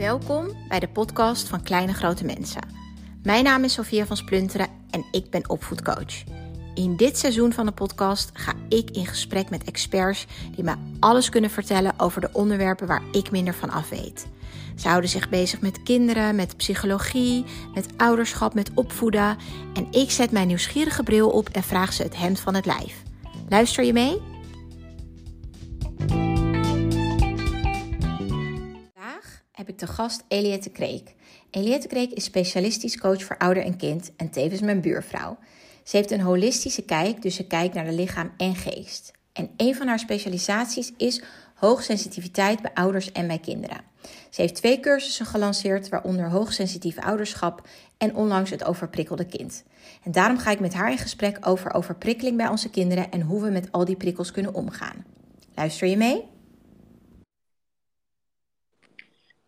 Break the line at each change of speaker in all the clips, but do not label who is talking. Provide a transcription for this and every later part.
Welkom bij de podcast van Kleine Grote Mensen. Mijn naam is Sofia van Splunteren en ik ben opvoedcoach. In dit seizoen van de podcast ga ik in gesprek met experts die me alles kunnen vertellen over de onderwerpen waar ik minder van af weet. Ze houden zich bezig met kinderen, met psychologie, met ouderschap, met opvoeden. En ik zet mijn nieuwsgierige bril op en vraag ze het hemd van het lijf. Luister je mee? Heb ik de gast Eliette Kreek. Eliette Kreek is specialistisch coach voor ouder en kind en tevens mijn buurvrouw. Ze heeft een holistische kijk, dus ze kijkt naar de lichaam en geest. En een van haar specialisaties is hoogsensitiviteit bij ouders en bij kinderen. Ze heeft twee cursussen gelanceerd, waaronder hoogsensitief ouderschap en onlangs het overprikkelde kind. En daarom ga ik met haar in gesprek over overprikkeling bij onze kinderen en hoe we met al die prikkels kunnen omgaan. Luister je mee?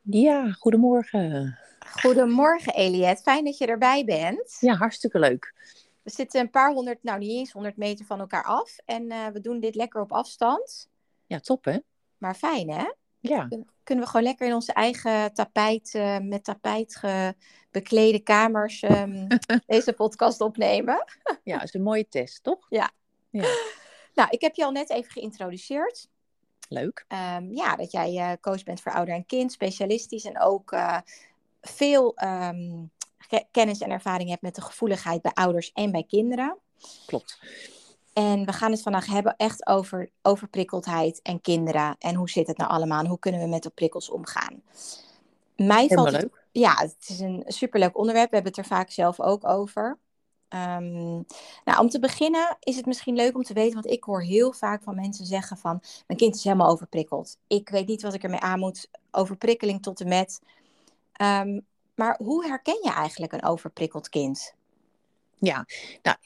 Ja, goedemorgen.
Goedemorgen Eliette, fijn dat je erbij bent.
Ja, hartstikke leuk.
We zitten een paar honderd, nou niet eens honderd meter van elkaar af en uh, we doen dit lekker op afstand.
Ja, top hè?
Maar fijn hè?
Ja.
Kunnen we gewoon lekker in onze eigen tapijt, uh, met tapijt beklede kamers um, deze podcast opnemen.
ja, dat is een mooie test, toch?
Ja.
ja.
Nou, ik heb je al net even geïntroduceerd.
Leuk.
Um, ja, dat jij coach bent voor ouder en kind, specialistisch en ook uh, veel um, kennis en ervaring hebt met de gevoeligheid bij ouders en bij kinderen.
Klopt.
En we gaan het vandaag hebben echt over overprikkeldheid en kinderen. En hoe zit het nou allemaal? En hoe kunnen we met de prikkels omgaan? Mij
Helemaal
valt het,
leuk.
Ja, het is een superleuk onderwerp. We hebben het er vaak zelf ook over. Um, nou, om te beginnen is het misschien leuk om te weten, want ik hoor heel vaak van mensen zeggen van, mijn kind is helemaal overprikkeld. Ik weet niet wat ik ermee aan moet. Overprikkeling tot en met. Um, maar hoe herken je eigenlijk een overprikkeld kind?
Ja, nou,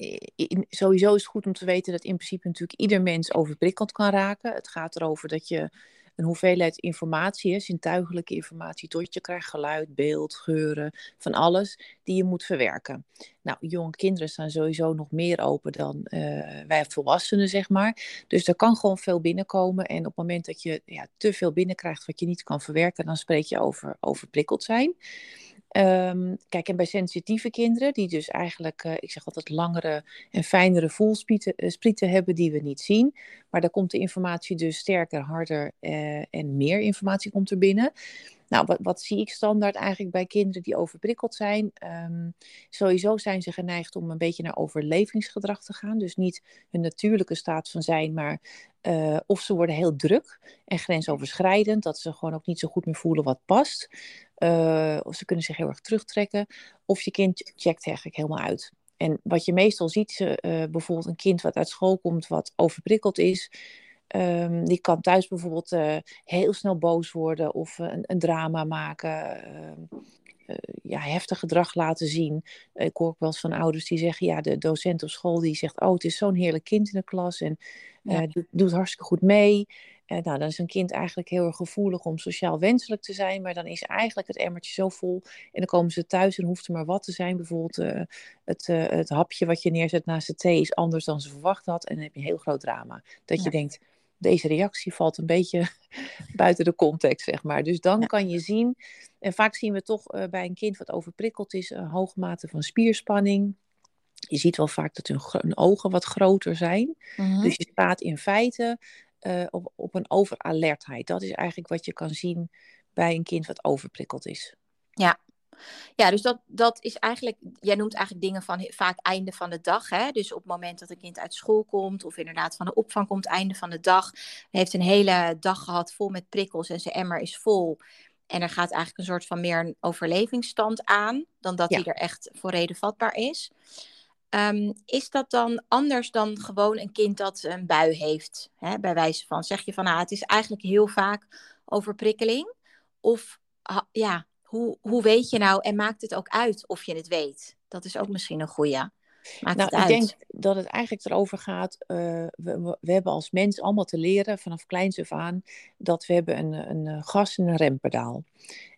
sowieso is het goed om te weten dat in principe natuurlijk ieder mens overprikkeld kan raken. Het gaat erover dat je een hoeveelheid informatie, zintuigelijke informatie tot je krijgt, geluid, beeld, geuren, van alles, die je moet verwerken. Nou, jonge kinderen staan sowieso nog meer open dan uh, wij volwassenen, zeg maar. Dus er kan gewoon veel binnenkomen. En op het moment dat je ja, te veel binnenkrijgt wat je niet kan verwerken, dan spreek je over overprikkeld zijn. Um, kijk, en bij sensitieve kinderen, die dus eigenlijk, uh, ik zeg altijd, langere en fijnere voelsprieten uh, hebben die we niet zien. Maar daar komt de informatie dus sterker, harder uh, en meer informatie komt er binnen. Nou, wat, wat, zie ik standaard eigenlijk bij kinderen die overprikkeld zijn? Um, sowieso zijn ze geneigd om een beetje naar overlevingsgedrag te gaan. Dus niet hun natuurlijke staat van zijn, maar of ze worden heel druk en grensoverschrijdend. Dat ze gewoon ook niet zo goed meer voelen wat past. Uh, of ze kunnen zich heel erg terugtrekken. Of je kind checkt eigenlijk helemaal uit. En wat je meestal ziet, uh, bijvoorbeeld een kind wat uit school komt, wat overprikkeld is. Um, die kan thuis bijvoorbeeld uh, heel snel boos worden of een, een drama maken. Uh, ja, heftig gedrag laten zien. Ik hoor ook wel eens van ouders die zeggen: ja, de docent op school die zegt: Oh, het is zo'n heerlijk kind in de klas en ja. doet, doet hartstikke goed mee. Nou, dan is een kind eigenlijk heel erg gevoelig om sociaal wenselijk te zijn, maar dan is eigenlijk het emmertje zo vol en dan komen ze thuis en hoeft er maar wat te zijn. Bijvoorbeeld uh, het, uh, het hapje wat je neerzet naast de thee is anders dan ze verwacht had en dan heb je een heel groot drama. Dat ja. je denkt, deze reactie valt een beetje buiten de context, zeg maar. Dus dan ja. kan je zien, en vaak zien we toch bij een kind wat overprikkeld is, een hoge mate van spierspanning. Je ziet wel vaak dat hun, hun ogen wat groter zijn. Mm-hmm. Dus je staat in feite uh, op, op een overalertheid. Dat is eigenlijk wat je kan zien bij een kind wat overprikkeld is.
Ja, ja dus dat, dat is eigenlijk, jij noemt eigenlijk dingen van vaak einde van de dag. Hè? Dus op het moment dat een kind uit school komt of inderdaad van de opvang komt, einde van de dag. heeft een hele dag gehad vol met prikkels en zijn emmer is vol. En er gaat eigenlijk een soort van meer een overlevingsstand aan, dan dat ja. hij er echt voor reden vatbaar is. Um, is dat dan anders dan gewoon een kind dat een bui heeft? Hè, bij wijze van, zeg je van, ah, het is eigenlijk heel vaak overprikkeling? Of ha, ja, hoe, hoe weet je nou en maakt het ook uit of je het weet? Dat is ook misschien een goeie. Maakt
nou,
het
ik denk dat het eigenlijk erover gaat. Uh, we, we, hebben als mens allemaal te leren vanaf kleins af aan dat we hebben een, een gas- en een rempedaal.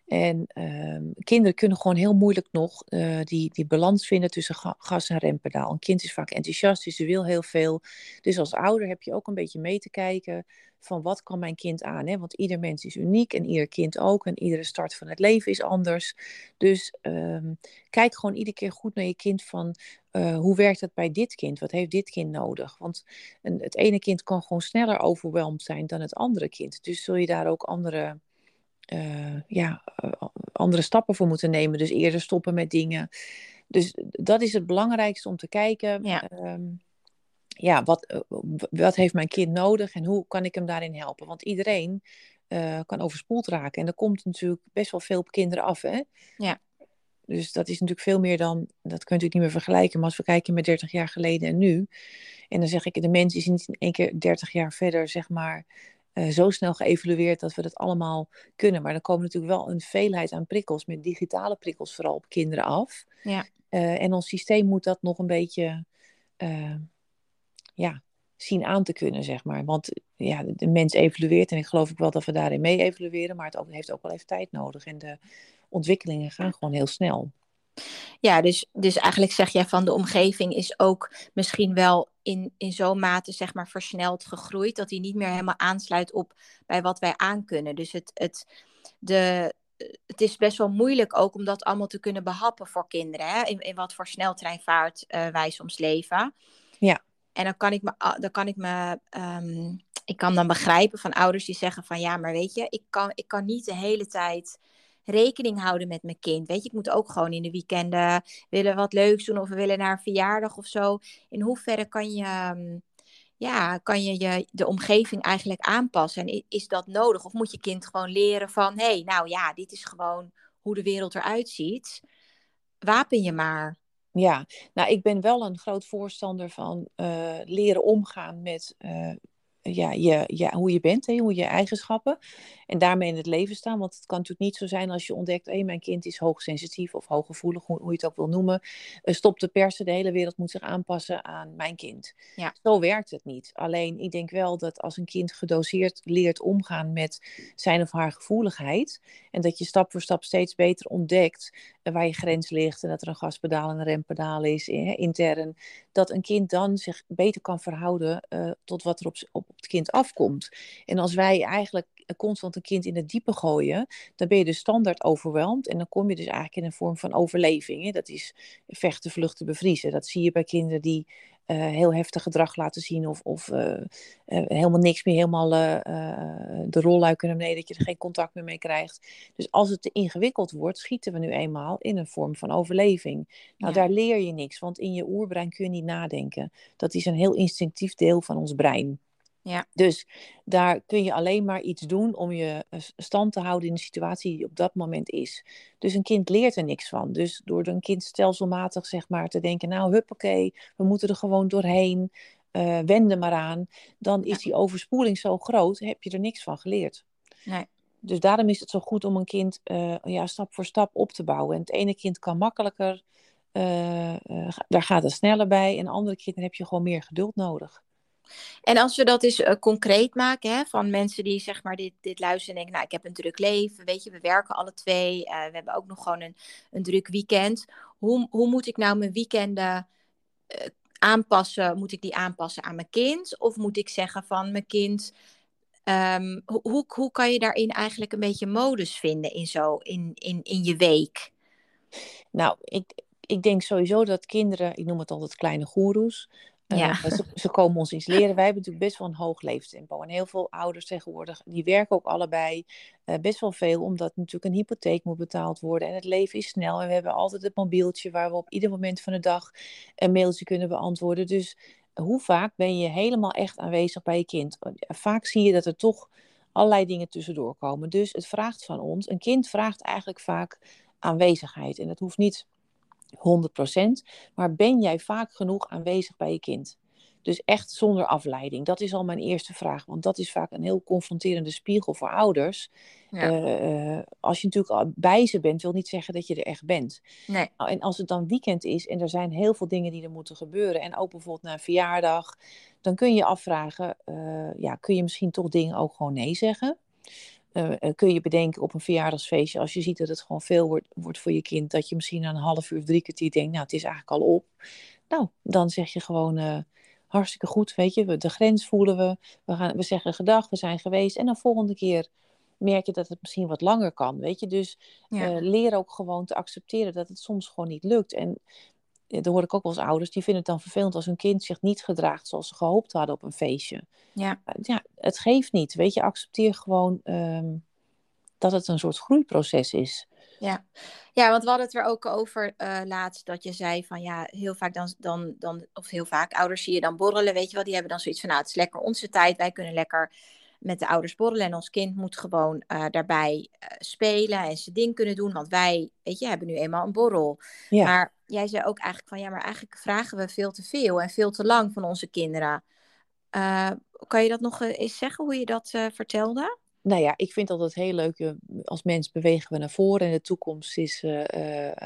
En ehm, kinderen kunnen gewoon heel moeilijk nog uh, die, die balans vinden tussen gas en rempedaal. Een kind is vaak enthousiast, dus ze wil heel veel. Dus als ouder heb je ook een beetje mee te kijken van wat kan mijn kind aan. Hè? Want ieder mens is uniek en ieder kind ook. En iedere start van het leven is anders. Dus um, kijk gewoon iedere keer goed naar je kind van uh, hoe werkt het bij dit kind? Wat heeft dit kind nodig? Want een, het ene kind kan gewoon sneller overweldigd zijn dan het andere kind. Dus zul je daar ook andere uh, ja, uh, andere stappen voor moeten nemen. Dus eerder stoppen met dingen. Dus dat is het belangrijkste om te kijken. Ja. Um, ja, wat, uh, wat heeft mijn kind nodig en hoe kan ik hem daarin helpen? Want iedereen kan overspoeld raken. En er komt natuurlijk best wel veel op kinderen af. Hè?
Ja.
Dus dat is natuurlijk veel meer dan, dat kun je natuurlijk niet meer vergelijken. Maar als we kijken met 30 jaar geleden en nu. En dan zeg ik, de mens is niet in één keer 30 jaar verder, zeg maar, uh, zo snel geëvalueerd dat we dat allemaal kunnen. Maar dan komen natuurlijk wel een veelheid aan prikkels, met digitale prikkels vooral op kinderen af.
Ja.
Uh, en ons systeem moet dat nog een beetje uh, ja, zien aan te kunnen, zeg maar. Want ja, de, de mens evolueert en ik geloof ook wel dat we daarin mee evolueren, maar het ook, heeft ook wel even tijd nodig. En de ontwikkelingen gaan gewoon heel snel.
Ja, dus, dus eigenlijk zeg jij van de omgeving is ook misschien wel in, in zo'n mate zeg maar versneld gegroeid dat hij niet meer helemaal aansluit op bij wat wij aankunnen. Dus het, het, de, het is best wel moeilijk ook om dat allemaal te kunnen behappen voor kinderen. Hè? In, in wat voor sneltreinvaart uh, wij soms leven.
Ja.
En dan kan ik me, dan kan ik me um, ik kan dan begrijpen van ouders die zeggen van ja, maar weet je, ik kan, ik kan niet de hele tijd rekening houden met mijn kind. Weet je, ik moet ook gewoon in de weekenden willen wat leuks doen of we willen naar een verjaardag of zo. In hoeverre kan je, ehm, ja, kan je, je de omgeving eigenlijk aanpassen? En is dat nodig? Of moet je kind gewoon leren van, hé, hey, nou ja, dit is gewoon hoe de wereld eruit ziet. Wapen je maar.
Ja, nou, ik ben wel een groot voorstander van uh, leren omgaan met uh, ja, je, ja, hoe je bent, hè, hoe je eigenschappen. En daarmee in het leven staan. Want het kan natuurlijk niet zo zijn als je ontdekt, hé, mijn kind is hoogsensitief of hooggevoelig, hoe, hoe je het ook wil noemen. Uh, stop de persen, de hele wereld moet zich aanpassen aan mijn kind.
Ja.
Zo werkt het niet. Alleen, ik denk wel dat als een kind gedoseerd leert omgaan met zijn of haar gevoeligheid. En dat je stap voor stap steeds beter ontdekt uh, waar je grens ligt. En dat er een gaspedaal en een rempedaal is, intern. Dat een kind dan zich beter kan verhouden uh, tot wat er op, op het kind afkomt. En als wij eigenlijk constant een kind in het diepe gooien, dan ben je dus standaard overweldigd. En dan kom je dus eigenlijk in een vorm van overleving. Hè? Dat is vechten, vluchten, bevriezen. Dat zie je bij kinderen die uh, heel heftig gedrag laten zien of, of uh, uh, helemaal niks meer, helemaal de rolluik kunnen beneden, dat je er geen contact meer mee krijgt. Dus als het te ingewikkeld wordt, schieten we nu eenmaal in een vorm van overleving. Nou, ja. daar leer je niks, want in je oerbrein kun je niet nadenken. Dat is een heel instinctief deel van ons brein.
Ja.
Dus daar kun je alleen maar iets doen om je eh, stand te houden in de situatie die op dat moment is. Dus een kind leert er niks van. Dus door een kind stelselmatig zeg maar te denken, nou huppakee, we moeten er gewoon doorheen, uh, wenden maar aan. Dan is ja. die overspoeling zo groot, heb je er niks van geleerd.
Nee.
Dus daarom is het zo goed om een kind uh, ja, stap voor stap op te bouwen. En het ene kind kan makkelijker, uh, daar gaat het sneller bij. En andere kinderen heb je gewoon meer geduld nodig.
En als we dat eens uh, concreet maken, hè, van mensen die zeg maar dit, dit luisteren en denken, nou ik heb een druk leven, weet je, we werken alle twee, uh, we hebben ook nog gewoon een, een druk weekend. Hoe, hoe moet ik nou mijn weekenden uh, aanpassen? Moet ik die aanpassen aan mijn kind? Of moet ik zeggen van mijn kind, um, hoe, hoe kan je daarin eigenlijk een beetje modus vinden in, zo, in, in, in je week?
Nou, ik, ik denk sowieso dat kinderen, ik noem het altijd kleine goeroes,
ja.
Uh, ze, ze, komen ons iets leren. Wij hebben natuurlijk best wel een hoog leeftempo. En heel veel ouders tegenwoordig, die werken ook allebei uh, best wel veel, omdat natuurlijk een hypotheek moet betaald worden. En het leven is snel. En we hebben altijd het mobieltje waar we op ieder moment van de dag een mailtje kunnen beantwoorden. Dus hoe vaak ben je helemaal echt aanwezig bij je kind? Vaak zie je dat er toch allerlei dingen tussendoor komen. Dus het vraagt van ons, een kind vraagt eigenlijk vaak aanwezigheid. En dat hoeft niet 100%. Maar ben jij vaak genoeg aanwezig bij je kind? Dus echt zonder afleiding. Dat is al mijn eerste vraag. Want dat is vaak een heel confronterende spiegel voor ouders. Ja. Uh, als je natuurlijk bij ze bent, wil niet zeggen dat je er echt bent.
Nee.
En als het dan weekend is en er zijn heel veel dingen die er moeten gebeuren. En ook bijvoorbeeld na een verjaardag. Dan kun je je afvragen, uh, ja, kun je misschien toch dingen ook gewoon nee zeggen? Kun je bedenken op een verjaardagsfeestje, als je ziet dat het gewoon veel wordt, wordt voor je kind, dat je misschien na een half uur drie kwartier denkt, nou het is eigenlijk al op. Nou, dan zeg je gewoon hartstikke goed, weet je, de grens voelen we, we, gaan, we zeggen gedag, we zijn geweest en dan volgende keer merk je dat het misschien wat langer kan, weet je. Dus ja. leer ook gewoon te accepteren dat het soms gewoon niet lukt. En dat hoor ik ook wel eens ouders, die vinden het dan vervelend als hun kind zich niet gedraagt zoals ze gehoopt hadden op een feestje.
Ja,
ja het geeft niet. Weet je, accepteer gewoon ehm, dat het een soort groeiproces is.
Ja. ja, want we hadden het er ook over uh, laatst dat je zei van ja, heel vaak dan, dan, dan, of heel vaak ouders zie je dan borrelen, weet je wel, die hebben dan zoiets van nou, het is lekker onze tijd, wij kunnen lekker met de ouders borrelen en ons kind moet gewoon uh, daarbij uh, spelen en zijn ding kunnen doen, want wij, weet je, hebben nu eenmaal een borrel. Ja. Maar jij zei ook eigenlijk van ja, maar eigenlijk vragen we veel te veel en veel te lang van onze kinderen. Uh, kan je dat nog eens zeggen hoe je dat vertelde?
nou ja, ik vind altijd heel leuk. Als mens bewegen we naar voren en de toekomst is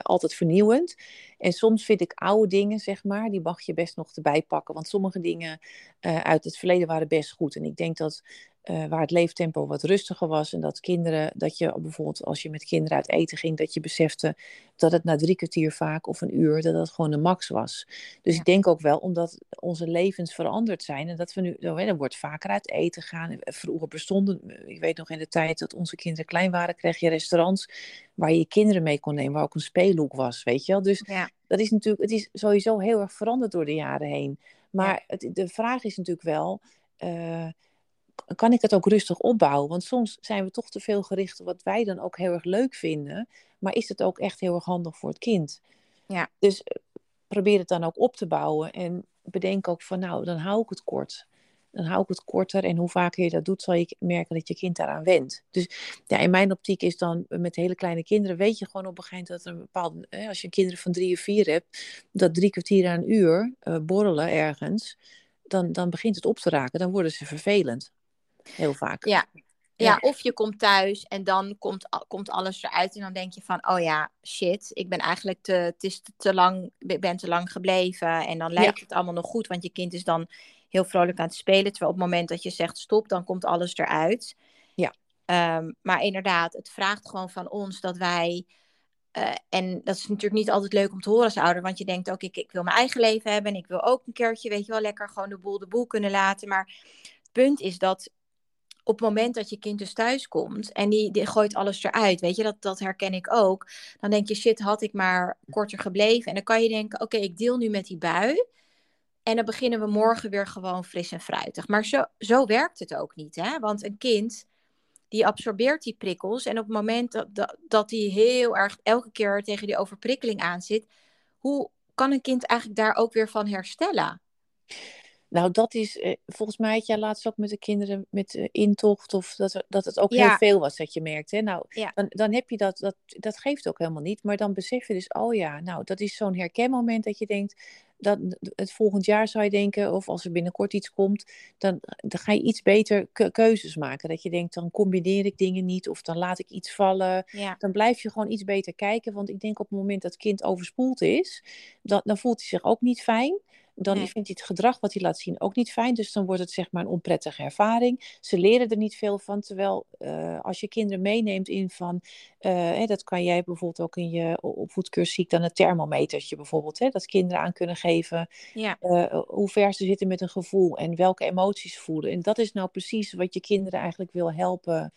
altijd vernieuwend. En soms vind ik oude dingen, zeg maar, die mag je best nog erbij pakken. Want sommige dingen uit het verleden waren best goed. En ik denk dat uh, waar het leeftempo wat rustiger was. En dat kinderen, dat je bijvoorbeeld als je met kinderen uit eten ging, dat je besefte dat het na drie kwartier vaak of een uur, dat dat gewoon de max was. Dus ja. ik denk ook wel, omdat onze levens veranderd zijn en dat we nu, oh, er wordt vaker uit eten gaan. Vroeger bestonden, ik weet nog in de tijd dat onze kinderen klein waren, kreeg je restaurants waar je je kinderen mee kon nemen, waar ook een speelhoek was, weet je wel. Dus ja. dat is natuurlijk, het is sowieso heel erg veranderd door de jaren heen. Maar ja. het, de vraag is natuurlijk wel, uh, kan ik het ook rustig opbouwen? Want soms zijn we toch te veel gericht op wat wij dan ook heel erg leuk vinden. Maar is het ook echt heel erg handig voor het kind?
Ja.
Dus eh, probeer het dan ook op te bouwen. En bedenk ook van nou, dan hou ik het kort. Dan hou ik het korter. En hoe vaker je dat doet, zal je merken dat je kind daaraan wendt. Dus ja, in mijn optiek is dan eh, met hele kleine kinderen, weet je gewoon op een gegeven moment dat er een bepaalde, als je kinderen van drie of vier hebt, dat drie kwartier aan een uur uh, borrelen ergens, dan, dan begint het op te raken. Dan worden ze vervelend. Heel vaak.
Ja. Ja, of je komt thuis en dan komt, komt alles eruit en dan denk je van, oh ja, shit, ik ben eigenlijk te, het is te, lang, ben te lang gebleven en dan lijkt het allemaal nog goed, want je kind is dan heel vrolijk aan het spelen, terwijl op het moment dat je zegt stop, dan komt alles eruit.
Ja.
Um, maar inderdaad, het vraagt gewoon van ons dat wij, uh, en dat is natuurlijk niet altijd leuk om te horen als ouder, want je denkt ook, ik, ik wil mijn eigen leven hebben en ik wil ook een keertje, weet je wel, lekker gewoon de boel de boel kunnen laten, maar het punt is dat op het moment dat je kind dus thuis komt en die, die gooit alles eruit, weet je, dat, dat herken ik ook. Dan denk je, shit, had ik maar korter gebleven. En dan kan je denken, oké, ik deel nu met die bui. En dan beginnen we morgen weer gewoon fris en fruitig. Maar zo, zo werkt het ook niet, hè? Want een kind, die absorbeert die prikkels. En op het moment dat, dat, dat die heel erg elke keer tegen die overprikkeling aan zit, hoe kan een kind eigenlijk daar ook weer van herstellen?
Nou, dat is, eh, volgens mij had jij laatst ook met de kinderen met uh, intocht, of dat, dat het ook heel veel was dat je merkte. Nou,
ja.
dan, dan heb je dat, dat, dat geeft ook helemaal niet. Maar dan besef je dus, oh ja, nou, dat is zo'n herkenmoment dat je denkt, dat het volgend jaar zou je denken, of als er binnenkort iets komt, dan, dan ga je iets beter keuzes maken. Dat je denkt, dan combineer ik dingen niet, of dan laat ik iets vallen.
Ja.
Dan blijf je gewoon iets beter kijken. Want ik denk op het moment dat het kind overspoeld is, dan, dan voelt hij zich ook niet fijn dan nee. vindt hij het gedrag wat hij laat zien ook niet fijn. Dus dan wordt het zeg maar een onprettige ervaring. Ze leren er niet veel van. Terwijl uh, als je kinderen meeneemt in van, uh, dat kan jij bijvoorbeeld ook in je opvoedcursus zie ik dan een thermometertje bijvoorbeeld. Hè, dat kinderen aan kunnen geven
ja.
uh, hoe ver ze zitten met een gevoel en welke emoties voelen. En dat is nou precies wat je kinderen eigenlijk wil helpen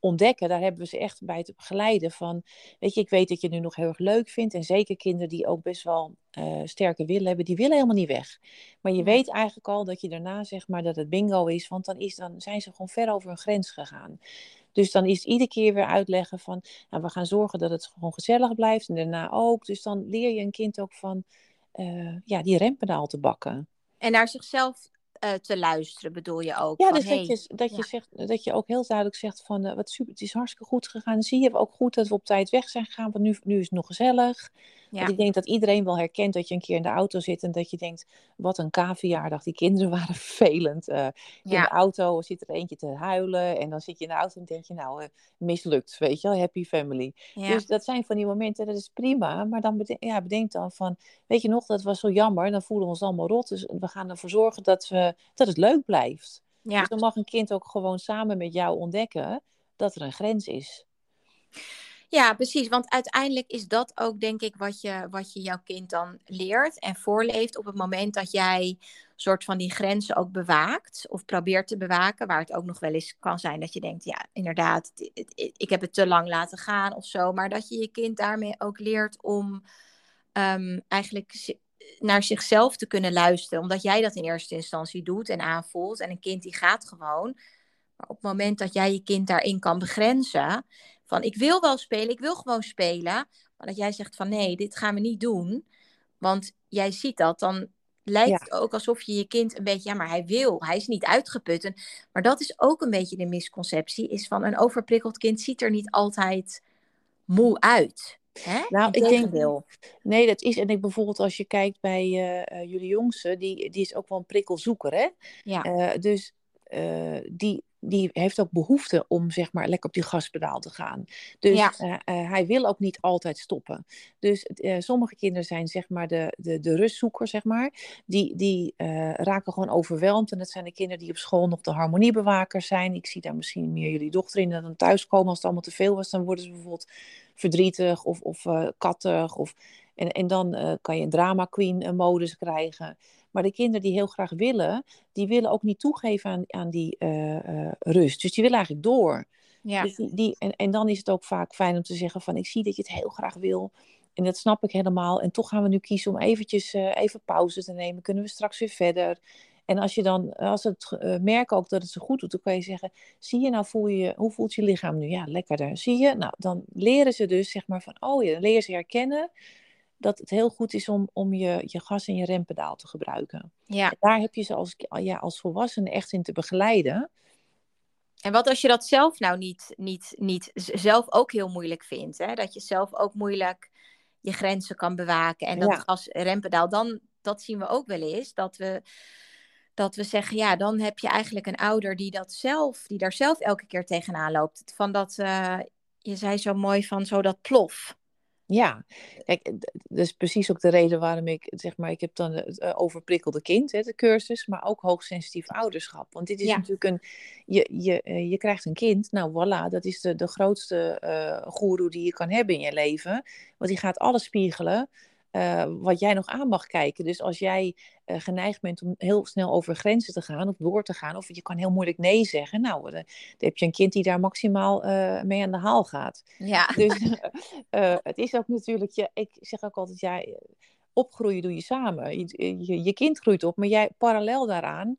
ontdekken. Daar hebben we ze echt bij te begeleiden. Van, weet je, ik weet dat je het nu nog heel erg leuk vindt. En zeker kinderen die ook best wel uh, sterke willen hebben, die willen helemaal niet weg. Maar je weet eigenlijk al dat je daarna zeg maar dat het bingo is. Want dan, is, dan zijn ze gewoon ver over hun grens gegaan. Dus dan is het iedere keer weer uitleggen van, nou, we gaan zorgen dat het gewoon gezellig blijft. En daarna ook. Dus dan leer je een kind ook van, uh, ja, die rempedaal te bakken.
En naar zichzelf uh, te luisteren, bedoel je ook?
Ja, van, dus hey, dat, je, dat, ja. je zegt, dat je ook heel duidelijk zegt van uh, wat super, het is hartstikke goed gegaan. Zie je ook goed dat we op tijd weg zijn gegaan, want nu, nu is het nog gezellig. Ja. Want ik denk dat iedereen wel herkent dat je een keer in de auto zit en dat je denkt, wat een K-verjaardag. Die kinderen waren vervelend. Uh, in de auto zit er eentje te huilen en dan zit je in de auto en denk je, nou, mislukt, weet je wel, happy family. Dus dat zijn van die momenten, dat is prima. Maar dan bedenk, ja, bedenk dan van, weet je nog, dat was zo jammer. Dan voelen we ons allemaal rot. Dus we gaan ervoor zorgen dat we dat het leuk blijft.
Ja.
Dus dan mag een kind ook gewoon samen met jou ontdekken dat er een grens is.
Ja, precies. Want uiteindelijk is dat ook, denk ik, wat je, wat je jouw kind dan leert en voorleeft op het moment dat jij soort van die grenzen ook bewaakt of probeert te bewaken. Waar het ook nog wel eens kan zijn dat je denkt, ja, inderdaad, ik heb het te lang laten gaan of zo. Maar dat je je kind daarmee ook leert om um, eigenlijk naar zichzelf te kunnen luisteren. Omdat jij dat in eerste instantie doet en aanvoelt. En een kind die gaat gewoon. Maar op het moment dat jij je kind daarin kan begrenzen. Van ik wil wel spelen, ik wil gewoon spelen. Maar dat jij zegt van nee, dit gaan we niet doen. Want jij ziet dat, dan lijkt het ook alsof je je kind een beetje, ja, maar hij wil, hij is niet uitgeput. maar dat is ook een beetje de misconceptie, is van een overprikkeld kind ziet er niet altijd moe uit. Hè?
Nou, ik denk wel. Nee, dat is. En ik bijvoorbeeld als je kijkt bij uh, jullie jongste, die, die is ook wel een prikkelzoeker, hè? Ja. Uh, dus uh, die, die heeft ook behoefte om zeg maar lekker op die gaspedaal te gaan. Dus ja. uh, uh, hij wil ook niet altijd stoppen. Dus uh, sommige kinderen zijn zeg maar de, de, de rustzoeker, zeg maar. Die, die raken gewoon overweldigd. En dat zijn de kinderen die op school nog de harmoniebewakers zijn. Ik zie daar misschien meer jullie dochter in. Dan thuiskomen als het allemaal te veel was. Dan worden ze bijvoorbeeld verdrietig of, of kattig. Of, en, en dan kan je een drama queen modus krijgen. Maar de kinderen die heel graag willen, die willen ook niet toegeven aan, aan die uh, uh, rust. Dus die willen eigenlijk door. Ja. Dus die, die, en, en dan is het ook vaak fijn om te zeggen van ik zie dat je het heel graag wil. En dat snap ik helemaal. En toch gaan we nu kiezen om eventjes uh, even pauze te nemen. Kunnen we straks weer verder? En als je dan, als het uh, merken ook dat het zo goed doet, dan kan je zeggen: zie je nou, voel je, hoe voelt je lichaam nu? Ja, lekkerder. Zie je? Nou, dan leren ze dus zeg maar van, oh ja, dan leren ze herkennen dat het heel goed is om, om je, je gas- en je rempedaal te gebruiken. Ja. daar heb je ze als, ja, als volwassene echt in te begeleiden.
En wat als je dat zelf nou niet, niet, niet zelf ook heel moeilijk vindt? Hè? Dat je zelf ook moeilijk je grenzen kan bewaken. En dat gas- rempedaal, dan, dat zien we ook wel eens. Dat we, dat we zeggen, ja, dan heb je eigenlijk een ouder die dat zelf, die daar zelf elke keer tegenaan loopt. Van dat, uh, je zei zo mooi van zo dat plof.
Ja, kijk, dat is precies ook de reden waarom ik zeg maar, ik heb dan het eh, overprikkelde kind, hè, de cursus, maar ook hoogsensitief ouderschap. Want dit is natuurlijk een, je, je, eh, je krijgt een kind, nou voilà, dat is de, de grootste uh, goeroe die je kan hebben in je leven. Want die gaat alles spiegelen uh, wat jij nog aan mag kijken. Dus als jij uh, geneigd bent om heel snel over grenzen te gaan of door te gaan, of je kan heel moeilijk nee zeggen, nou, dan, dan heb je een kind die daar maximaal uh, mee aan de haal gaat. Ja. Dus het is ook natuurlijk, je, ik zeg ook altijd, ja, opgroeien doe je samen. Je, je, je kind groeit op, maar jij parallel daaraan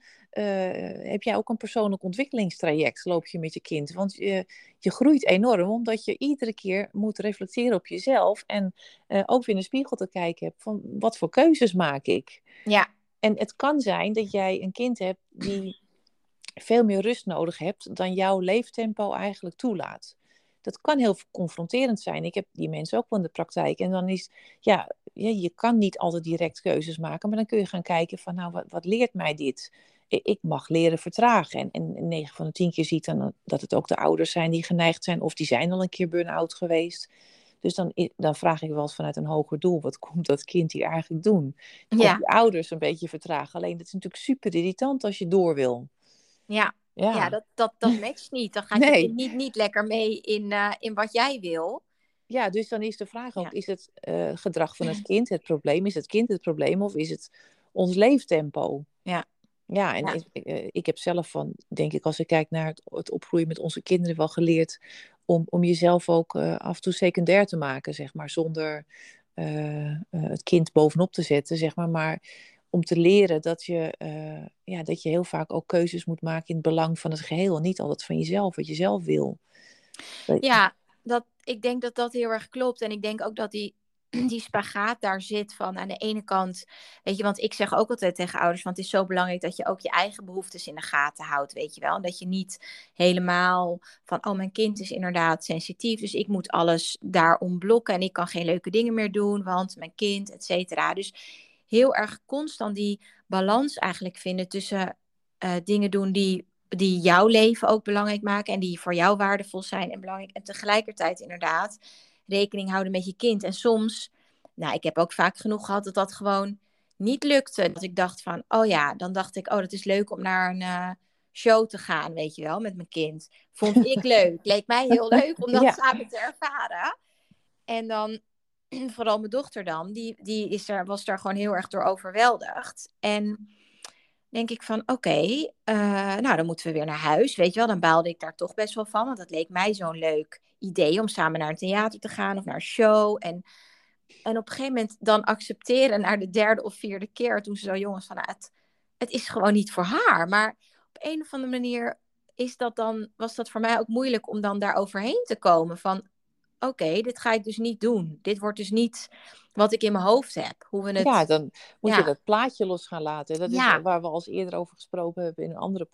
heb jij ook een persoonlijk ontwikkelingstraject, loop je met je kind. Want je, je groeit enorm, omdat je iedere keer moet reflecteren op jezelf. En uh, ook weer in de spiegel te kijken hebt van wat voor keuzes maak ik. Ja. En het kan zijn dat jij een kind hebt die veel meer rust nodig hebt dan jouw leeftempo eigenlijk toelaat. Dat kan heel confronterend zijn. Ik heb die mensen ook wel in de praktijk. En dan is, ja, je kan niet altijd direct keuzes maken. Maar dan kun je gaan kijken van, nou, wat, wat leert mij dit? Ik mag leren vertragen. En, en 9 van de 10 keer ziet dan dat het ook de ouders zijn die geneigd zijn, of die zijn al een keer burn-out geweest. Dus dan, dan vraag ik wel eens vanuit een hoger doel, wat komt dat kind hier eigenlijk doen? Ja. die ouders een beetje vertragen. Alleen dat is natuurlijk super irritant als je door wil.
Ja, ja. ja dat, dat, dat matcht niet. Dan gaat je niet, niet lekker mee in, uh, in wat jij wil.
Ja, dus dan is de vraag ook, is het uh, gedrag van het kind het probleem? Is het kind het probleem of is het ons leeftempo? Ja. Ja, en Ik, eh, ik, heb zelf van, denk ik, als ik kijk naar het, het opgroeien met onze kinderen, wel geleerd om, om jezelf ook uh, af en toe secundair te maken, zeg maar, zonder uh, het kind bovenop te zetten, zeg maar. Maar om te leren dat je, ja, dat je heel vaak ook keuzes moet maken in het belang van het geheel. En niet altijd van jezelf, wat je zelf wil.
Ja, dat, ik denk dat dat heel erg klopt. En ik denk ook dat die die spagaat daar zit van aan de ene kant, weet je, want ik zeg ook altijd tegen ouders, want het is zo belangrijk dat je ook je eigen behoeftes in de gaten houdt, weet je wel. En dat je niet helemaal van, oh, mijn kind is inderdaad sensitief, dus ik moet alles daarom blokken en ik kan geen leuke dingen meer doen, want mijn kind, et cetera. Dus heel erg constant die balans eigenlijk vinden tussen uh, dingen doen die die jouw leven ook belangrijk maken en die voor jou waardevol zijn en belangrijk. En tegelijkertijd inderdaad rekening houden met je kind. En soms, nou, ik heb ook vaak genoeg gehad dat dat gewoon niet lukte. Dat ik dacht van, oh ja, dan dacht ik, oh, dat is leuk om naar een uh, show te gaan, weet je wel, met mijn kind. Vond ik leuk. Leek mij heel leuk om dat samen te ervaren. En dan, vooral mijn dochter dan, die, die is er, was daar gewoon heel erg door overweldigd. En denk ik van, oké, eh, nou dan moeten we weer naar huis, weet je wel. Dan baalde ik daar toch best wel van, want dat leek mij zo'n leuk idee om samen naar een theater te gaan of naar een show. En, en op een gegeven moment dan accepteren naar de derde of vierde keer, toen ze zo jongens van, nou, het, het is gewoon niet voor haar. Maar op een of andere manier is dat dan, was dat voor mij ook moeilijk om dan daar overheen te komen van, oké, dit ga ik dus niet doen. Dit wordt dus niet wat ik in mijn hoofd heb. Hoe we het...
Ja, dan moet je dat plaatje los gaan laten. Dat is waar we al eerder over gesproken hebben in een andere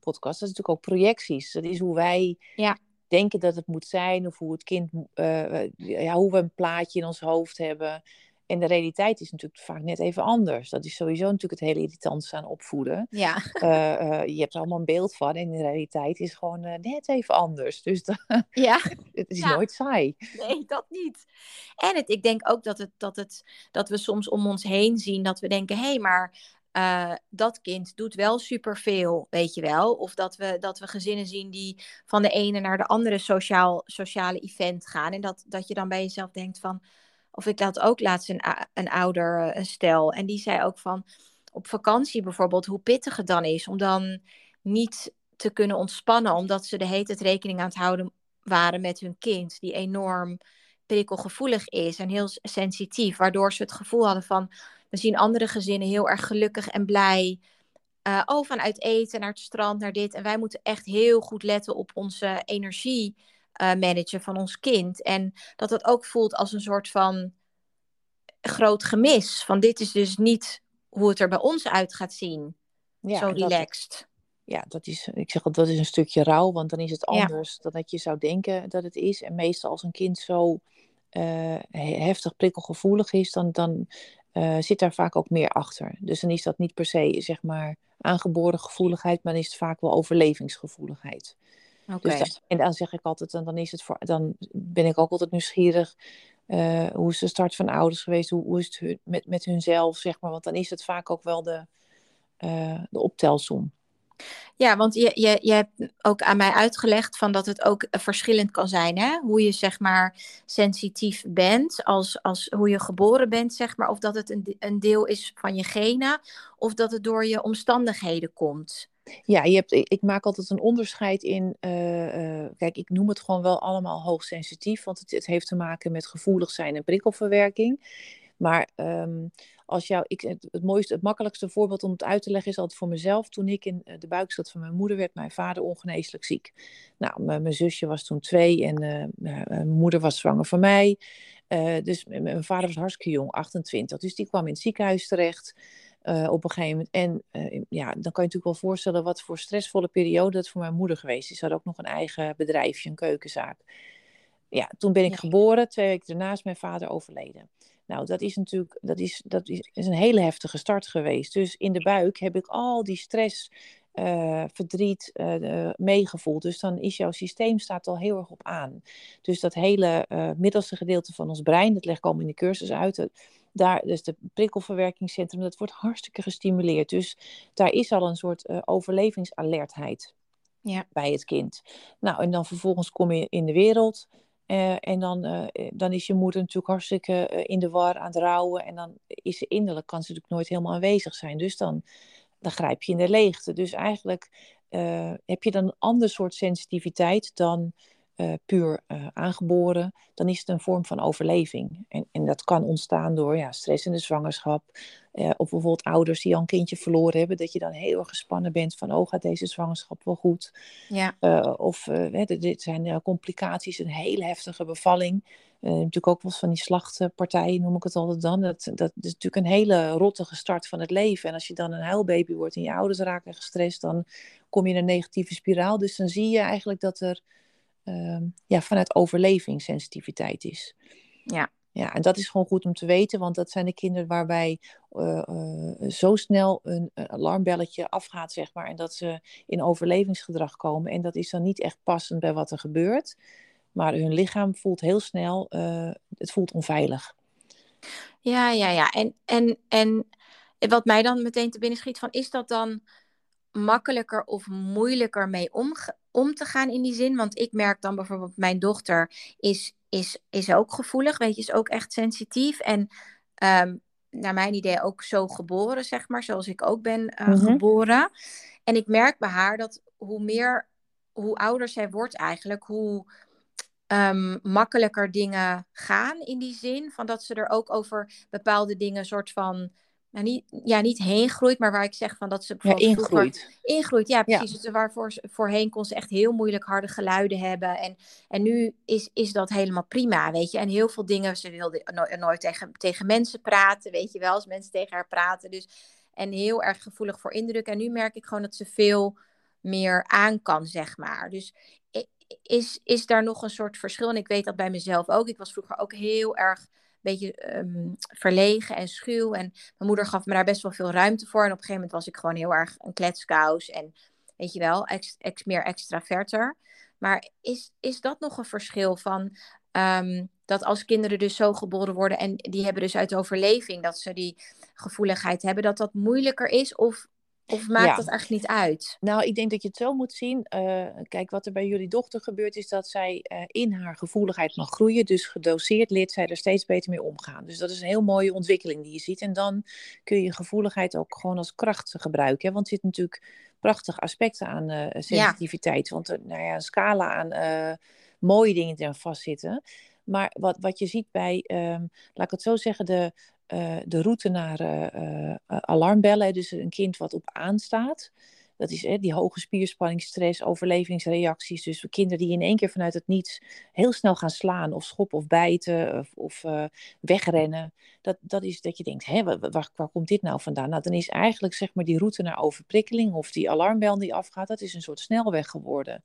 podcast. Dat is natuurlijk ook projecties. Dat is hoe wij ja. Denken dat het moet zijn. Of hoe het kind, uh, ja, hoe we een plaatje in ons hoofd hebben. En de realiteit is natuurlijk vaak net even anders. Dat is sowieso natuurlijk het hele irritantste aan opvoeden. Ja. Uh, uh, je hebt er allemaal een beeld van en de realiteit is gewoon uh, net even anders. Dus ja. het is nooit saai.
Nee, dat niet. En het, ik denk ook dat, het, dat, het, dat we soms om ons heen zien dat we denken, hé, hey, maar dat kind doet wel superveel, weet je wel. Of dat we, dat we gezinnen zien die van de ene naar de andere sociaal, sociale event gaan. En dat, dat je dan bij jezelf denkt van of ik had ook laatst een, een ouder, eh, een stel. En die zei ook van op vakantie bijvoorbeeld, hoe pittig het dan is om dan niet te kunnen ontspannen, omdat ze de hele tijd rekening aan het houden waren met hun kind, die enorm prikkelgevoelig is en heel sensitief, waardoor ze het gevoel hadden van, we zien andere gezinnen heel erg gelukkig en blij. Uh, oh, vanuit eten naar het strand, naar dit. En wij moeten echt heel goed letten op onze energie uh, managen van ons kind. En dat het ook voelt als een soort van groot gemis. Van dit is dus niet hoe het er bij ons uit gaat zien. Ja, Zo relaxed.
Dat, ja, dat is, ik zeg dat is een stukje rouw, want dan is het anders dan dat je zou denken dat het is. En meestal als een kind zo uh, heftig prikkelgevoelig is, dan, dan uh, zit daar vaak ook meer achter. Dus dan is dat niet per se, zeg maar, aangeboren gevoeligheid, maar dan is het vaak wel overlevingsgevoeligheid. Dus en dan zeg ik altijd, dan, dan, is het voor, dan ben ik ook altijd nieuwsgierig. Uh, hoe is de start van ouders geweest? Hoe, hoe is het met, met hunzelf, zeg maar? Want dan is het vaak ook wel de, uh, de optelsom.
Ja, want je, je, je hebt ook aan mij uitgelegd van dat het ook verschillend kan zijn. Hè? Hoe je zeg maar sensitief bent, als, als hoe je geboren bent, zeg maar. Of dat het een, een deel is van je genen, of dat het door je omstandigheden komt.
Ja, je hebt, ik maak altijd een onderscheid in. Uh, uh, kijk, ik noem het gewoon wel allemaal hoogsensitief, want het, het, heeft te maken met gevoelig zijn en prikkelverwerking. Maar um, als jou, ik, het, het, mooiste, het makkelijkste voorbeeld om het uit te leggen is altijd voor mezelf. Toen ik in eh, de buik zat van mijn moeder, werd mijn vader ongeneeslijk ziek. Nou, mijn zusje was toen twee en uh, mijn moeder was zwanger van mij. Uh, dus mijn vader was hartstikke jong, 28. Dus die kwam in het ziekenhuis terecht. Uh, op een gegeven moment. En uh, ja, dan kan je natuurlijk wel voorstellen wat voor stressvolle periode dat voor mijn moeder geweest is. Ze had ook nog een eigen bedrijfje, een keukenzaak. Ja, toen ben ik geboren. Twee weken daarna is mijn vader overleden. Nou, dat is natuurlijk dat is, dat is, een hele heftige start geweest. Dus in de buik heb ik al die stress, uh, verdriet uh, meegevoeld. Dus dan is jouw systeem staat al heel erg op aan. Dus dat hele uh, middelste gedeelte van ons brein, dat leg ik allemaal in de cursus uit daar, dus de prikkelverwerkingscentrum, dat wordt hartstikke gestimuleerd. Dus daar is al een soort overlevingsalertheid ja. bij het kind. Nou, en dan vervolgens kom je in de wereld. Uh, en dan, uh, dan is je moeder natuurlijk hartstikke in de war aan het rouwen. En dan is ze innerlijk, kan ze natuurlijk nooit helemaal aanwezig zijn. Dus dan, dan grijp je in de leegte. Dus eigenlijk heb je dan een ander soort sensitiviteit dan uh, puur uh, aangeboren, dan is het een vorm van overleving. En, en dat kan ontstaan door ja, stress in de zwangerschap. Uh, of bijvoorbeeld ouders die al een kindje verloren hebben, dat je dan heel erg gespannen bent van, oh, gaat deze zwangerschap wel goed? Ja. of dit zijn complicaties, een hele heftige bevalling. natuurlijk ook wel van die slachtpartijen, noem ik het altijd dan. Dat, dat is natuurlijk een hele rottige start van het leven. En als je dan een huilbaby wordt en je ouders raken gestrest, dan kom je in een negatieve spiraal. Dus dan zie je eigenlijk dat er Ehm, ja, vanuit overlevingssensitiviteit is. Ja. Ja, en dat is gewoon goed om te weten, want dat zijn de kinderen waarbij uh, uh, zo snel een, alarmbelletje afgaat, zeg maar, en dat ze in overlevingsgedrag komen. En dat is dan niet echt passend bij wat er gebeurt, maar hun lichaam voelt heel snel, uh, het voelt onveilig.
Ja, ja, ja. En, en, en wat mij dan meteen te binnen schiet van, is dat dan makkelijker of moeilijker mee om, om te gaan in die zin? Want ik merk dan bijvoorbeeld, mijn dochter is, is, is ook gevoelig, weet je, is ook echt sensitief. En um, naar mijn idee ook zo geboren, zeg maar, zoals ik ook ben uh, mm -hmm. geboren. En ik merk bij haar dat hoe meer, hoe ouder zij wordt eigenlijk, hoe um, makkelijker dingen gaan in die zin. Van dat ze er ook over bepaalde dingen soort van nou, niet, ja, niet heen groeit, maar waar ik zeg van dat ze
ja, ingroeit.
Ingroeit, ja, precies. Ja. waarvoor voorheen kon ze echt heel moeilijk harde geluiden hebben. En, en nu is, is dat helemaal prima, weet je. En heel veel dingen, ze wilde no nooit tegen, tegen mensen praten, weet je wel, als mensen tegen haar praten. Dus, en heel erg gevoelig voor indruk. En nu merk ik gewoon dat ze veel meer aan kan, zeg maar. Dus is, is daar nog een soort verschil? En ik weet dat bij mezelf ook. Ik was vroeger ook heel erg beetje um, verlegen en schuw. En mijn moeder gaf me daar best wel veel ruimte voor. En op een gegeven moment was ik gewoon heel erg een kletskous. En weet je wel, ex, ex, meer extraverter. Maar is, is dat nog een verschil van um, dat als kinderen dus zo geboren worden en die hebben dus uit overleving dat ze die gevoeligheid hebben, dat dat moeilijker is? Of of maakt ja. dat eigenlijk niet uit?
Nou, ik denk dat je het zo moet zien. Uh, kijk, wat er bij jullie dochter gebeurt, is dat zij uh, in haar gevoeligheid mag groeien. Dus gedoseerd leert zij er steeds beter mee omgaan. Dus dat is een heel mooie ontwikkeling die je ziet. En dan kun je gevoeligheid ook gewoon als kracht gebruiken. Hè? Want er zit natuurlijk prachtige aspecten aan uh, sensitiviteit. Ja. Want er, nou ja, een scala aan mooie dingen die aan vastzitten. Maar wat, wat je ziet bij, um, laat ik het zo zeggen, de uh, de route naar uh, uh, alarmbellen. Dus een kind wat op aanstaat. Dat is die hoge spierspanning, stress, overlevingsreacties. Dus kinderen die in één keer vanuit het niets heel snel gaan slaan of schoppen of bijten of, of wegrennen. Dat, dat is dat je denkt, hè, waar, waar, waar, komt dit nou vandaan? Nou, dan is eigenlijk zeg maar die route naar overprikkeling of die alarmbel die afgaat, dat is een soort snelweg geworden.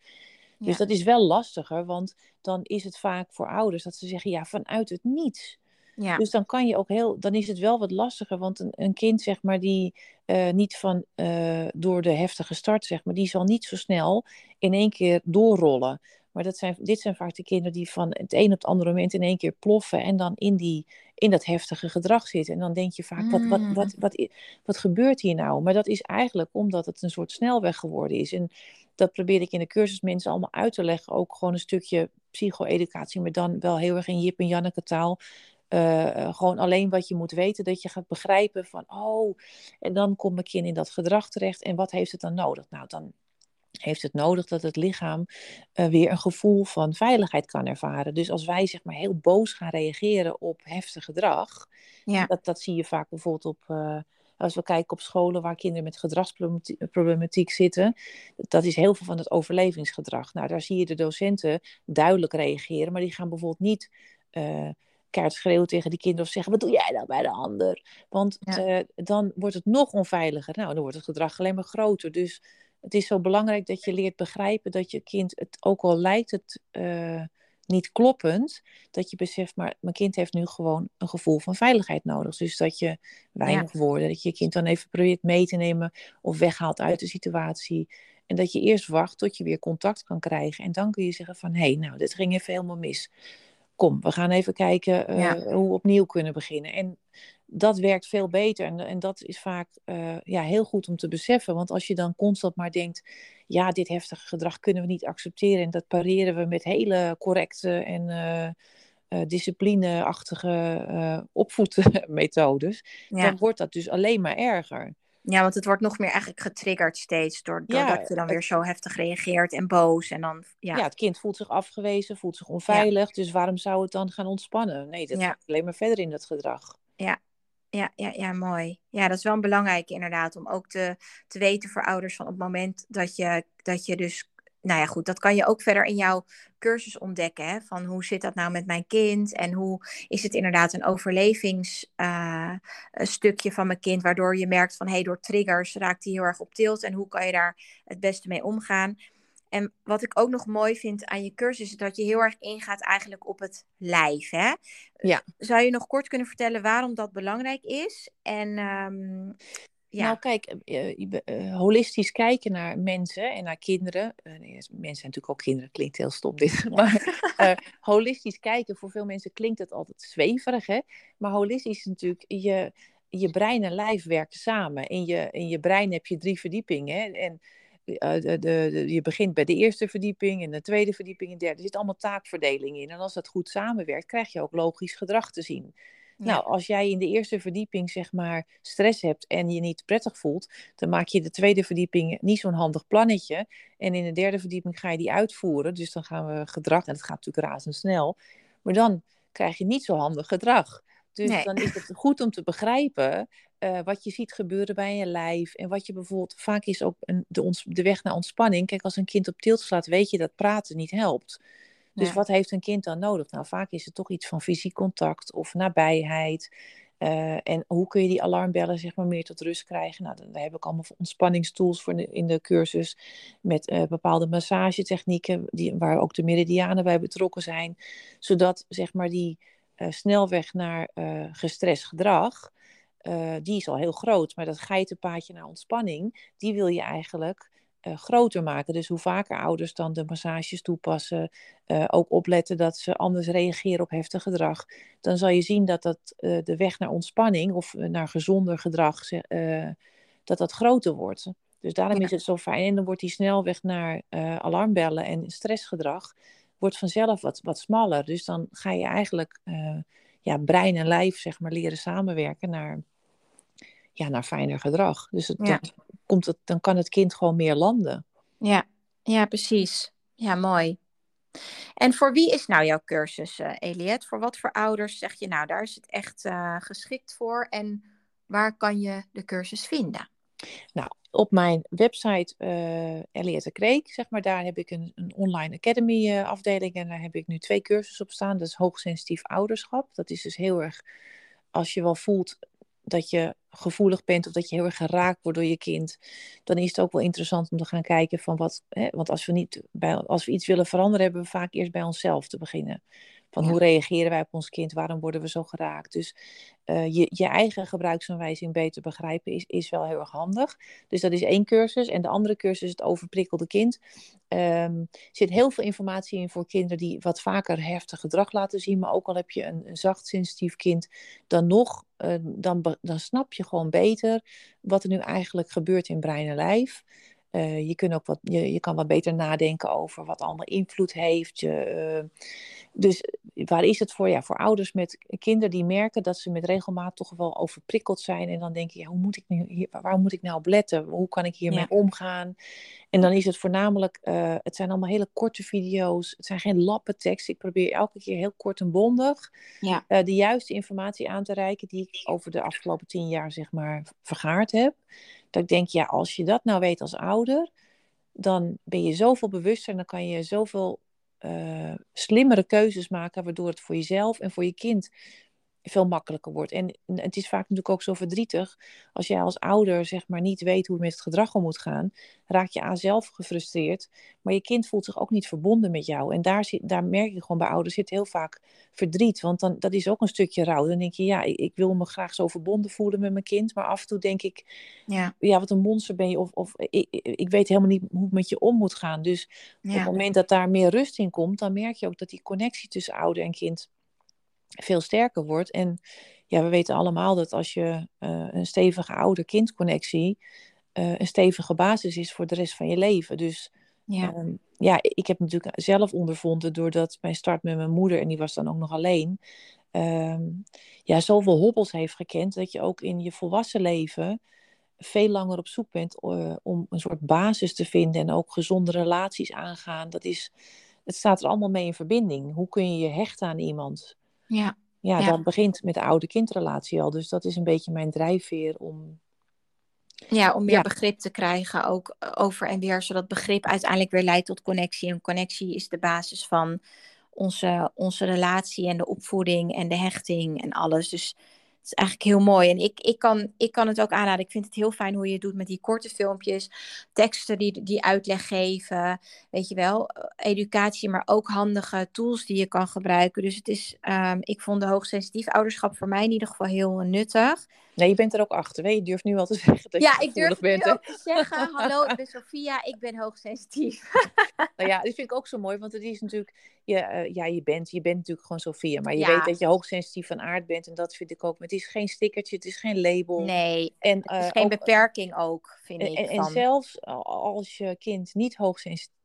Dus ja. dat is wel lastiger, want dan is het vaak voor ouders dat ze zeggen, ja, vanuit het niets ja. Dus dan kan je ook heel, dan is het wel wat lastiger, want een, een kind, zeg maar, die uh, niet van uh, door de heftige start, zeg maar, die zal niet zo snel in één keer doorrollen. Maar dat zijn, dit zijn vaak de kinderen die van het een op het andere moment in één keer ploffen en dan in, die, in dat heftige gedrag zitten. En dan denk je vaak, wat, wat, wat, mm. wat, wat gebeurt hier nou? Maar dat is eigenlijk omdat het een soort snelweg geworden is. En dat probeer ik in de cursus mensen allemaal uit te leggen. Ook gewoon een stukje psycho-educatie, maar dan wel heel erg in Jip en Janneke taal. Uh, gewoon alleen wat je moet weten, dat je gaat begrijpen van, oh, en dan komt mijn kind in dat gedrag terecht en wat heeft het dan nodig? Nou, dan heeft het nodig dat het lichaam uh, weer een gevoel van veiligheid kan ervaren. Dus als wij zeg maar heel boos gaan reageren op heftig gedrag, ja. dat, dat zie je vaak bijvoorbeeld op, uh, als we kijken op scholen waar kinderen met gedragsproblematiek zitten, dat is heel veel van het overlevingsgedrag. Nou, daar zie je de docenten duidelijk reageren, maar die gaan bijvoorbeeld niet keihard schreeuwen tegen die kinderen of zeggen: Wat doe jij nou bij de ander? Want ja. uh, dan wordt het nog onveiliger. Nou, dan wordt het gedrag alleen maar groter. Dus het is zo belangrijk dat je leert begrijpen dat je kind, het, ook al lijkt het uh, niet kloppend, dat je beseft: Maar mijn kind heeft nu gewoon een gevoel van veiligheid nodig. Dus dat je weinig ja. woorden, dat je je kind dan even probeert mee te nemen of weghaalt uit de situatie. En dat je eerst wacht tot je weer contact kan krijgen. En dan kun je zeggen van, hé, hey, nou, dit ging even helemaal mis kom, we gaan even kijken uh, ja. hoe we opnieuw kunnen beginnen. En dat werkt veel beter. En, en dat is vaak uh, ja, heel goed om te beseffen. Want als je dan constant maar denkt, ja, dit heftige gedrag kunnen we niet accepteren. En dat pareren we met hele correcte en uh, disciplineachtige opvoedmethodes. Ja. Dan wordt dat dus alleen maar erger.
Ja, want het wordt nog meer eigenlijk getriggerd steeds. Doordat ja, je dan weer zo heftig reageert en boos. En dan, ja.
ja, het kind voelt zich afgewezen, voelt zich onveilig. Ja. Dus waarom zou het dan gaan ontspannen? Nee, dat gaat alleen maar verder in dat gedrag.
Ja. Ja, ja, ja, mooi. Ja, dat is wel een belangrijke inderdaad. Om ook te, te weten voor ouders van op het moment dat je, dat je dus nou ja, goed, dat kan je ook verder in jouw cursus ontdekken. Hè? Van hoe zit dat nou met mijn kind? En hoe is het inderdaad een overlevingsstukje uh, van mijn kind, waardoor je merkt van hé, hey, door triggers raakt hij heel erg op tilt. En hoe kan je daar het beste mee omgaan? En wat ik ook nog mooi vind aan je cursus, is dat je heel erg ingaat eigenlijk op het lijf. Hè?
Ja.
Zou je nog kort kunnen vertellen waarom dat belangrijk is? En um,
ja. Nou, kijk, uh, uh, holistisch kijken naar mensen en naar kinderen. Nee, mensen zijn natuurlijk ook kinderen, klinkt heel stom dit. Ja. Maar holistisch kijken, voor veel mensen klinkt het altijd zweverig, hè? Maar holistisch is natuurlijk, je, je brein en lijf werken samen. In je, in je brein heb je drie verdiepingen. En uh, de, de, je begint bij de eerste verdieping en de tweede verdieping en de derde. Er zit allemaal taakverdeling in. En als dat goed samenwerkt, krijg je ook logisch gedrag te zien. Nou, als jij in de eerste verdieping zeg maar stress hebt en je niet prettig voelt, dan maak je de tweede verdieping niet zo'n handig plannetje. En in de derde verdieping ga je die uitvoeren. Dus dan gaan we gedrag, en dat gaat natuurlijk razendsnel. Maar dan krijg je niet zo handig gedrag. Dus dan is het goed om te begrijpen uh, wat je ziet gebeuren bij je lijf. En wat je bijvoorbeeld, vaak is ook een, de, ons, de weg naar ontspanning. Kijk, als een kind op tilt slaat, weet je dat praten niet helpt. Dus wat heeft een kind dan nodig? Nou, vaak is het toch iets van fysiek contact of nabijheid. Uh, en hoe kun je die alarmbellen zeg maar meer tot rust krijgen? Nou, daar heb ik allemaal ontspanningstools voor in de cursus met uh, bepaalde massagetechnieken, die, waar ook de meridianen bij betrokken zijn, zodat zeg maar die uh, snelweg naar gestrest gedrag, die is al heel groot, maar dat geitenpaadje naar ontspanning, die wil je eigenlijk uh, groter maken. Dus hoe vaker ouders dan de massages toepassen, uh, ook opletten dat ze anders reageren op heftig gedrag, dan zal je zien dat dat uh, de weg naar ontspanning of naar gezonder gedrag, dat dat groter wordt. Dus daarom is het zo fijn. En dan wordt die snelweg naar alarmbellen en stressgedrag wordt vanzelf wat, wat smaller. Dus dan ga je eigenlijk ja, brein en lijf zeg maar, leren samenwerken naar, ja, naar fijner gedrag. Dus het, ja komt het, dan kan het kind gewoon meer landen.
Ja, ja precies. Ja, mooi. En voor wie is nou jouw cursus, uh, Eliette? Voor wat voor ouders zeg je nou, daar is het echt uh, geschikt voor? En waar kan je de cursus vinden?
Nou, op mijn website uh, Eliette Kreek, zeg maar, daar heb ik een, een online academy uh, afdeling en daar heb ik nu twee cursussen op staan. Dat is hoogsensitief ouderschap. Dat is dus heel erg, als je wel voelt, dat je gevoelig bent of dat je heel erg geraakt wordt door je kind, dan is het ook wel interessant om te gaan kijken van wat, hè, want als we, niet bij, als we iets willen veranderen, hebben we vaak eerst bij onszelf te beginnen. Van hoe reageren wij op ons kind? Waarom worden we zo geraakt? Dus uh, je, je eigen gebruiksaanwijzing beter begrijpen is, is wel heel erg handig. Dus dat is één cursus. En de andere cursus, het overprikkelde kind. Um, zit heel veel informatie in voor kinderen die wat vaker heftig gedrag laten zien. Maar ook al heb je een, een zacht sensitief kind, dan nog, uh, dan, dan snap je gewoon beter wat er nu eigenlijk gebeurt in brein en lijf. Uh, je, kunt ook wat, je, je kan wat beter nadenken over wat allemaal invloed heeft. Je, uh, dus waar is het voor? Ja, voor ouders met kinderen die merken dat ze met regelmaat toch wel overprikkeld zijn. En dan denk je, ja, hoe moet ik nu hier, waar moet ik nou op letten? Hoe kan ik hiermee ja. omgaan? En dan is het voornamelijk, uh, het zijn allemaal hele korte video's. Het zijn geen lappen tekst. Ik probeer elke keer heel kort en bondig ja. uh, de juiste informatie aan te reiken die ik over de afgelopen tien jaar zeg maar vergaard heb. Ik denk, ja, als je dat nou weet als ouder, dan ben je zoveel bewuster en dan kan je zoveel uh, slimmere keuzes maken, waardoor het voor jezelf en voor je kind veel makkelijker wordt. En het is vaak natuurlijk ook zo verdrietig. Als jij als ouder zeg maar niet weet hoe je met het gedrag om moet gaan, raak je aan zelf gefrustreerd. Maar je kind voelt zich ook niet verbonden met jou. En daar, zit, daar merk je gewoon bij ouders zit heel vaak verdriet. Want dan, dat is ook een stukje rouw. Dan denk je, ja, ik, ik wil me graag zo verbonden voelen met mijn kind. Maar af en toe denk ik, ja, ja wat een monster ben je. Of, of ik, ik weet helemaal niet hoe ik met je om moet gaan. Dus ja. op het moment dat daar meer rust in komt, dan merk je ook dat die connectie tussen ouder en kind veel sterker wordt. En ja, we weten allemaal dat als je uh, een stevige ouder-kindconnectie uh, een stevige basis is voor de rest van je leven. Dus ja. Um, ja, ik heb natuurlijk zelf ondervonden doordat mijn start met mijn moeder, en die was dan ook nog alleen, um, ja, zoveel hobbels heeft gekend dat je ook in je volwassen leven veel langer op zoek bent uh, om een soort basis te vinden en ook gezonde relaties aangaan. Dat is, het staat er allemaal mee in verbinding. Hoe kun je je hechten aan iemand? Ja. Ja, dat begint met de oude-kindrelatie al. Dus dat is een beetje mijn drijfveer om...
Ja, om meer ja. begrip te krijgen ook eh, over en weer, zodat begrip uiteindelijk weer leidt tot connectie. En connectie is de basis van onze, onze relatie en de opvoeding en de hechting en alles. Dus is eigenlijk heel mooi. En ik, ik, kan, ik kan het ook aanraden. Ik vind het heel fijn hoe je het doet met die korte filmpjes. Teksten die, die uitleg geven. Weet je wel. Educatie, maar ook handige tools die je kan gebruiken. Dus het is, um, ik vond de hoogsensitief ouderschap voor mij in ieder geval heel nuttig.
Nee, je bent er ook achter. Hè? Je durft nu al te zeggen dat
ja,
je
ik durf
bent.
nu ook te zeggen, hallo, ik ben Sophia, ik ben hoogsensitief.
nou ja, dat vind ik ook zo mooi, want het is natuurlijk, je, uh, ja, je bent, je bent natuurlijk gewoon Sophia, maar je
Ja.
weet dat je hoogsensitief van aard bent en dat vind ik ook. Maar het is geen stickertje, het is geen label.
Nee,
En,
het is
eh,
geen
ook-
beperking ook, vind
En,
ik.
en, en
van-
zelfs als je kind niet hoogsensitief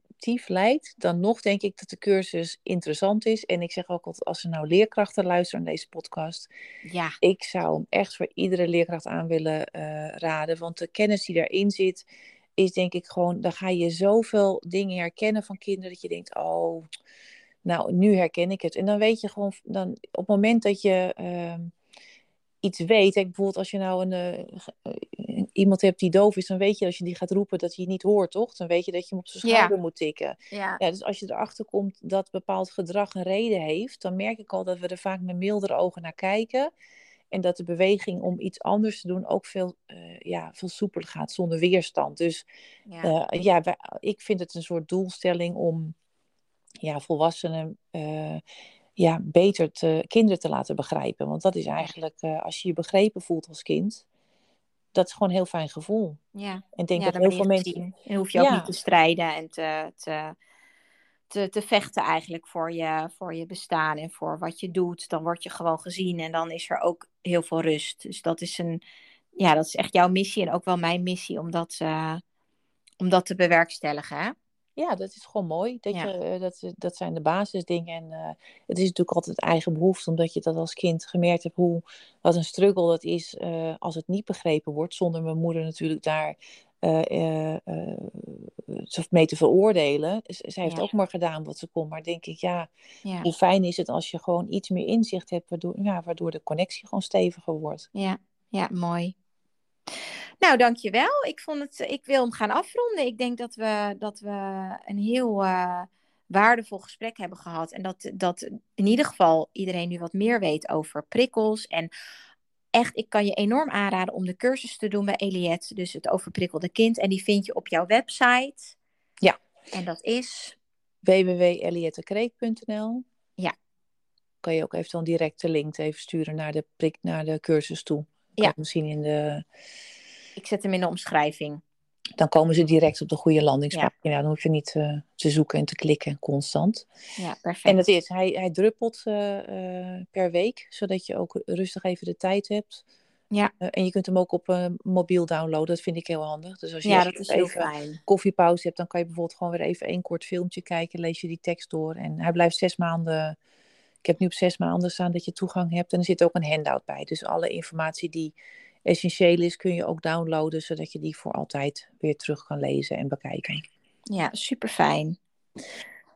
lijkt, dan nog denk ik dat de cursus interessant is. En ik zeg ook altijd, als er nou leerkrachten luisteren naar deze podcast,
ja,
ik zou hem echt voor iedere leerkracht aan willen eh, raden. Want de kennis die daarin zit, is denk ik gewoon, dan ga je zoveel dingen herkennen van kinderen dat je denkt, oh, nou, nu herken ik het. En dan weet je gewoon, dan, op het moment dat je ehm, iets weet, hè, bijvoorbeeld als je nou een, eh, iemand hebt die doof is, dan weet je als je die gaat roepen dat hij je niet hoort, toch? Dan weet je dat je hem op zijn
Ja.
schouder moet tikken.
ja,
Ja, dus als je erachter komt dat bepaald gedrag een reden heeft, dan merk ik al dat we er vaak met mildere ogen naar kijken. En dat de beweging om iets anders te doen ook veel, eh, ja, veel soepeler gaat, zonder weerstand. Dus
ja.
eh, ja, wij- ik vind het een soort doelstelling om ja, volwassenen eh, ja, beter te, kinderen te laten begrijpen. Want dat is eigenlijk, als je je begrepen voelt als kind, dat is gewoon een heel fijn gevoel.
ja.
En ik denk
ja,
dat heel veel mensen...
En hoef je ook
Ja.
niet te strijden en te, te, te, te vechten eigenlijk voor je, voor je bestaan en voor wat je doet. Dan word je gewoon gezien en dan is er ook heel veel rust. Dus dat is, een, ja, dat is echt jouw missie en ook wel mijn missie om dat, eh, om dat te bewerkstelligen. Hè?
Ja, dat is gewoon mooi. Dat,
Ja.
je, eh, dat, dat zijn de basisdingen. En eh, het is natuurlijk altijd eigen behoefte, omdat je dat als kind gemerkt hebt hoe, wat een struggle dat is eh, als het niet begrepen wordt. Zonder mijn moeder natuurlijk daar eh, eh, eh, ze mee te veroordelen. Zij heeft
Ja.
ook maar gedaan wat ze kon. Maar denk ik, ja,
Ja,
hoe fijn is het als je gewoon iets meer inzicht hebt, waardoor, ja, waardoor de connectie gewoon steviger wordt.
ja, ja, mooi. Nou, dankjewel. Ik, vond het, ik wil hem gaan afronden. Ik denk dat we, dat we een heel eh, waardevol gesprek hebben gehad. En dat, dat in ieder geval iedereen nu wat meer weet over prikkels. En echt, ik kan je enorm aanraden om de cursus te doen bij Eliette. Dus het overprikkelde kind. En die vind je op jouw website.
Ja.
En dat is...
www.eliettekreek.nl
Ja.
Kan je ook eventueel een directe link even sturen naar de, prik, naar de cursus toe.
Ja.
Misschien in de,
Ik zet hem in de omschrijving.
dan komen ze direct op de goede landingspagina. Dan hoef je niet eh, te zoeken en te klikken constant.
Ja, perfect.
En het is, hij, hij druppelt eh, eh, per week, zodat je ook rustig even de tijd hebt.
Ja.
En je kunt hem ook op mobiel downloaden, dat vind ik heel handig. Dus als je
ja, dat is heel
even
fijn.
koffiepauze hebt, dan kan je bijvoorbeeld gewoon weer even één kort filmpje kijken, lees je die tekst door. En hij blijft zes maanden, ik heb nu op zes maanden staan dat je toegang hebt. En er zit ook een handout bij. Dus alle informatie die essentieel is, kun je ook downloaden, zodat je die voor altijd weer terug kan lezen en bekijken.
Ja, super fijn.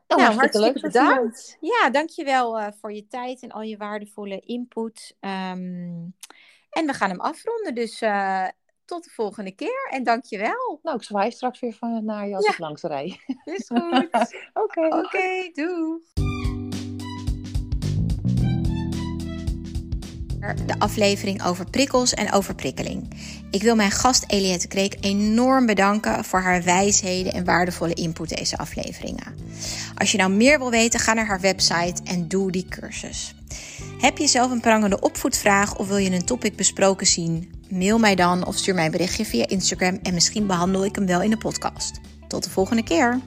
Nou,
Nou,
hartstikke leuk,
bedankt. Ja, dankjewel eh voor je tijd en al je waardevolle input. Ehm, en we gaan hem afronden, dus eh, tot de volgende keer. En dankjewel.
Nou, ik zwaai straks weer van, naar je als
Ja.
ik langs rij.
Is goed.
Oké.
Oké, doei. De aflevering over prikkels en overprikkeling. Ik wil mijn gast Eliette Kreek enorm bedanken voor haar wijsheden en waardevolle input deze afleveringen. Als je nou meer wil weten, ga naar haar website en doe die cursus. Heb je zelf een prangende opvoedvraag of wil je een topic besproken zien? Mail mij dan of stuur mij een berichtje via Instagram en misschien behandel ik hem wel in de podcast. Tot de volgende keer.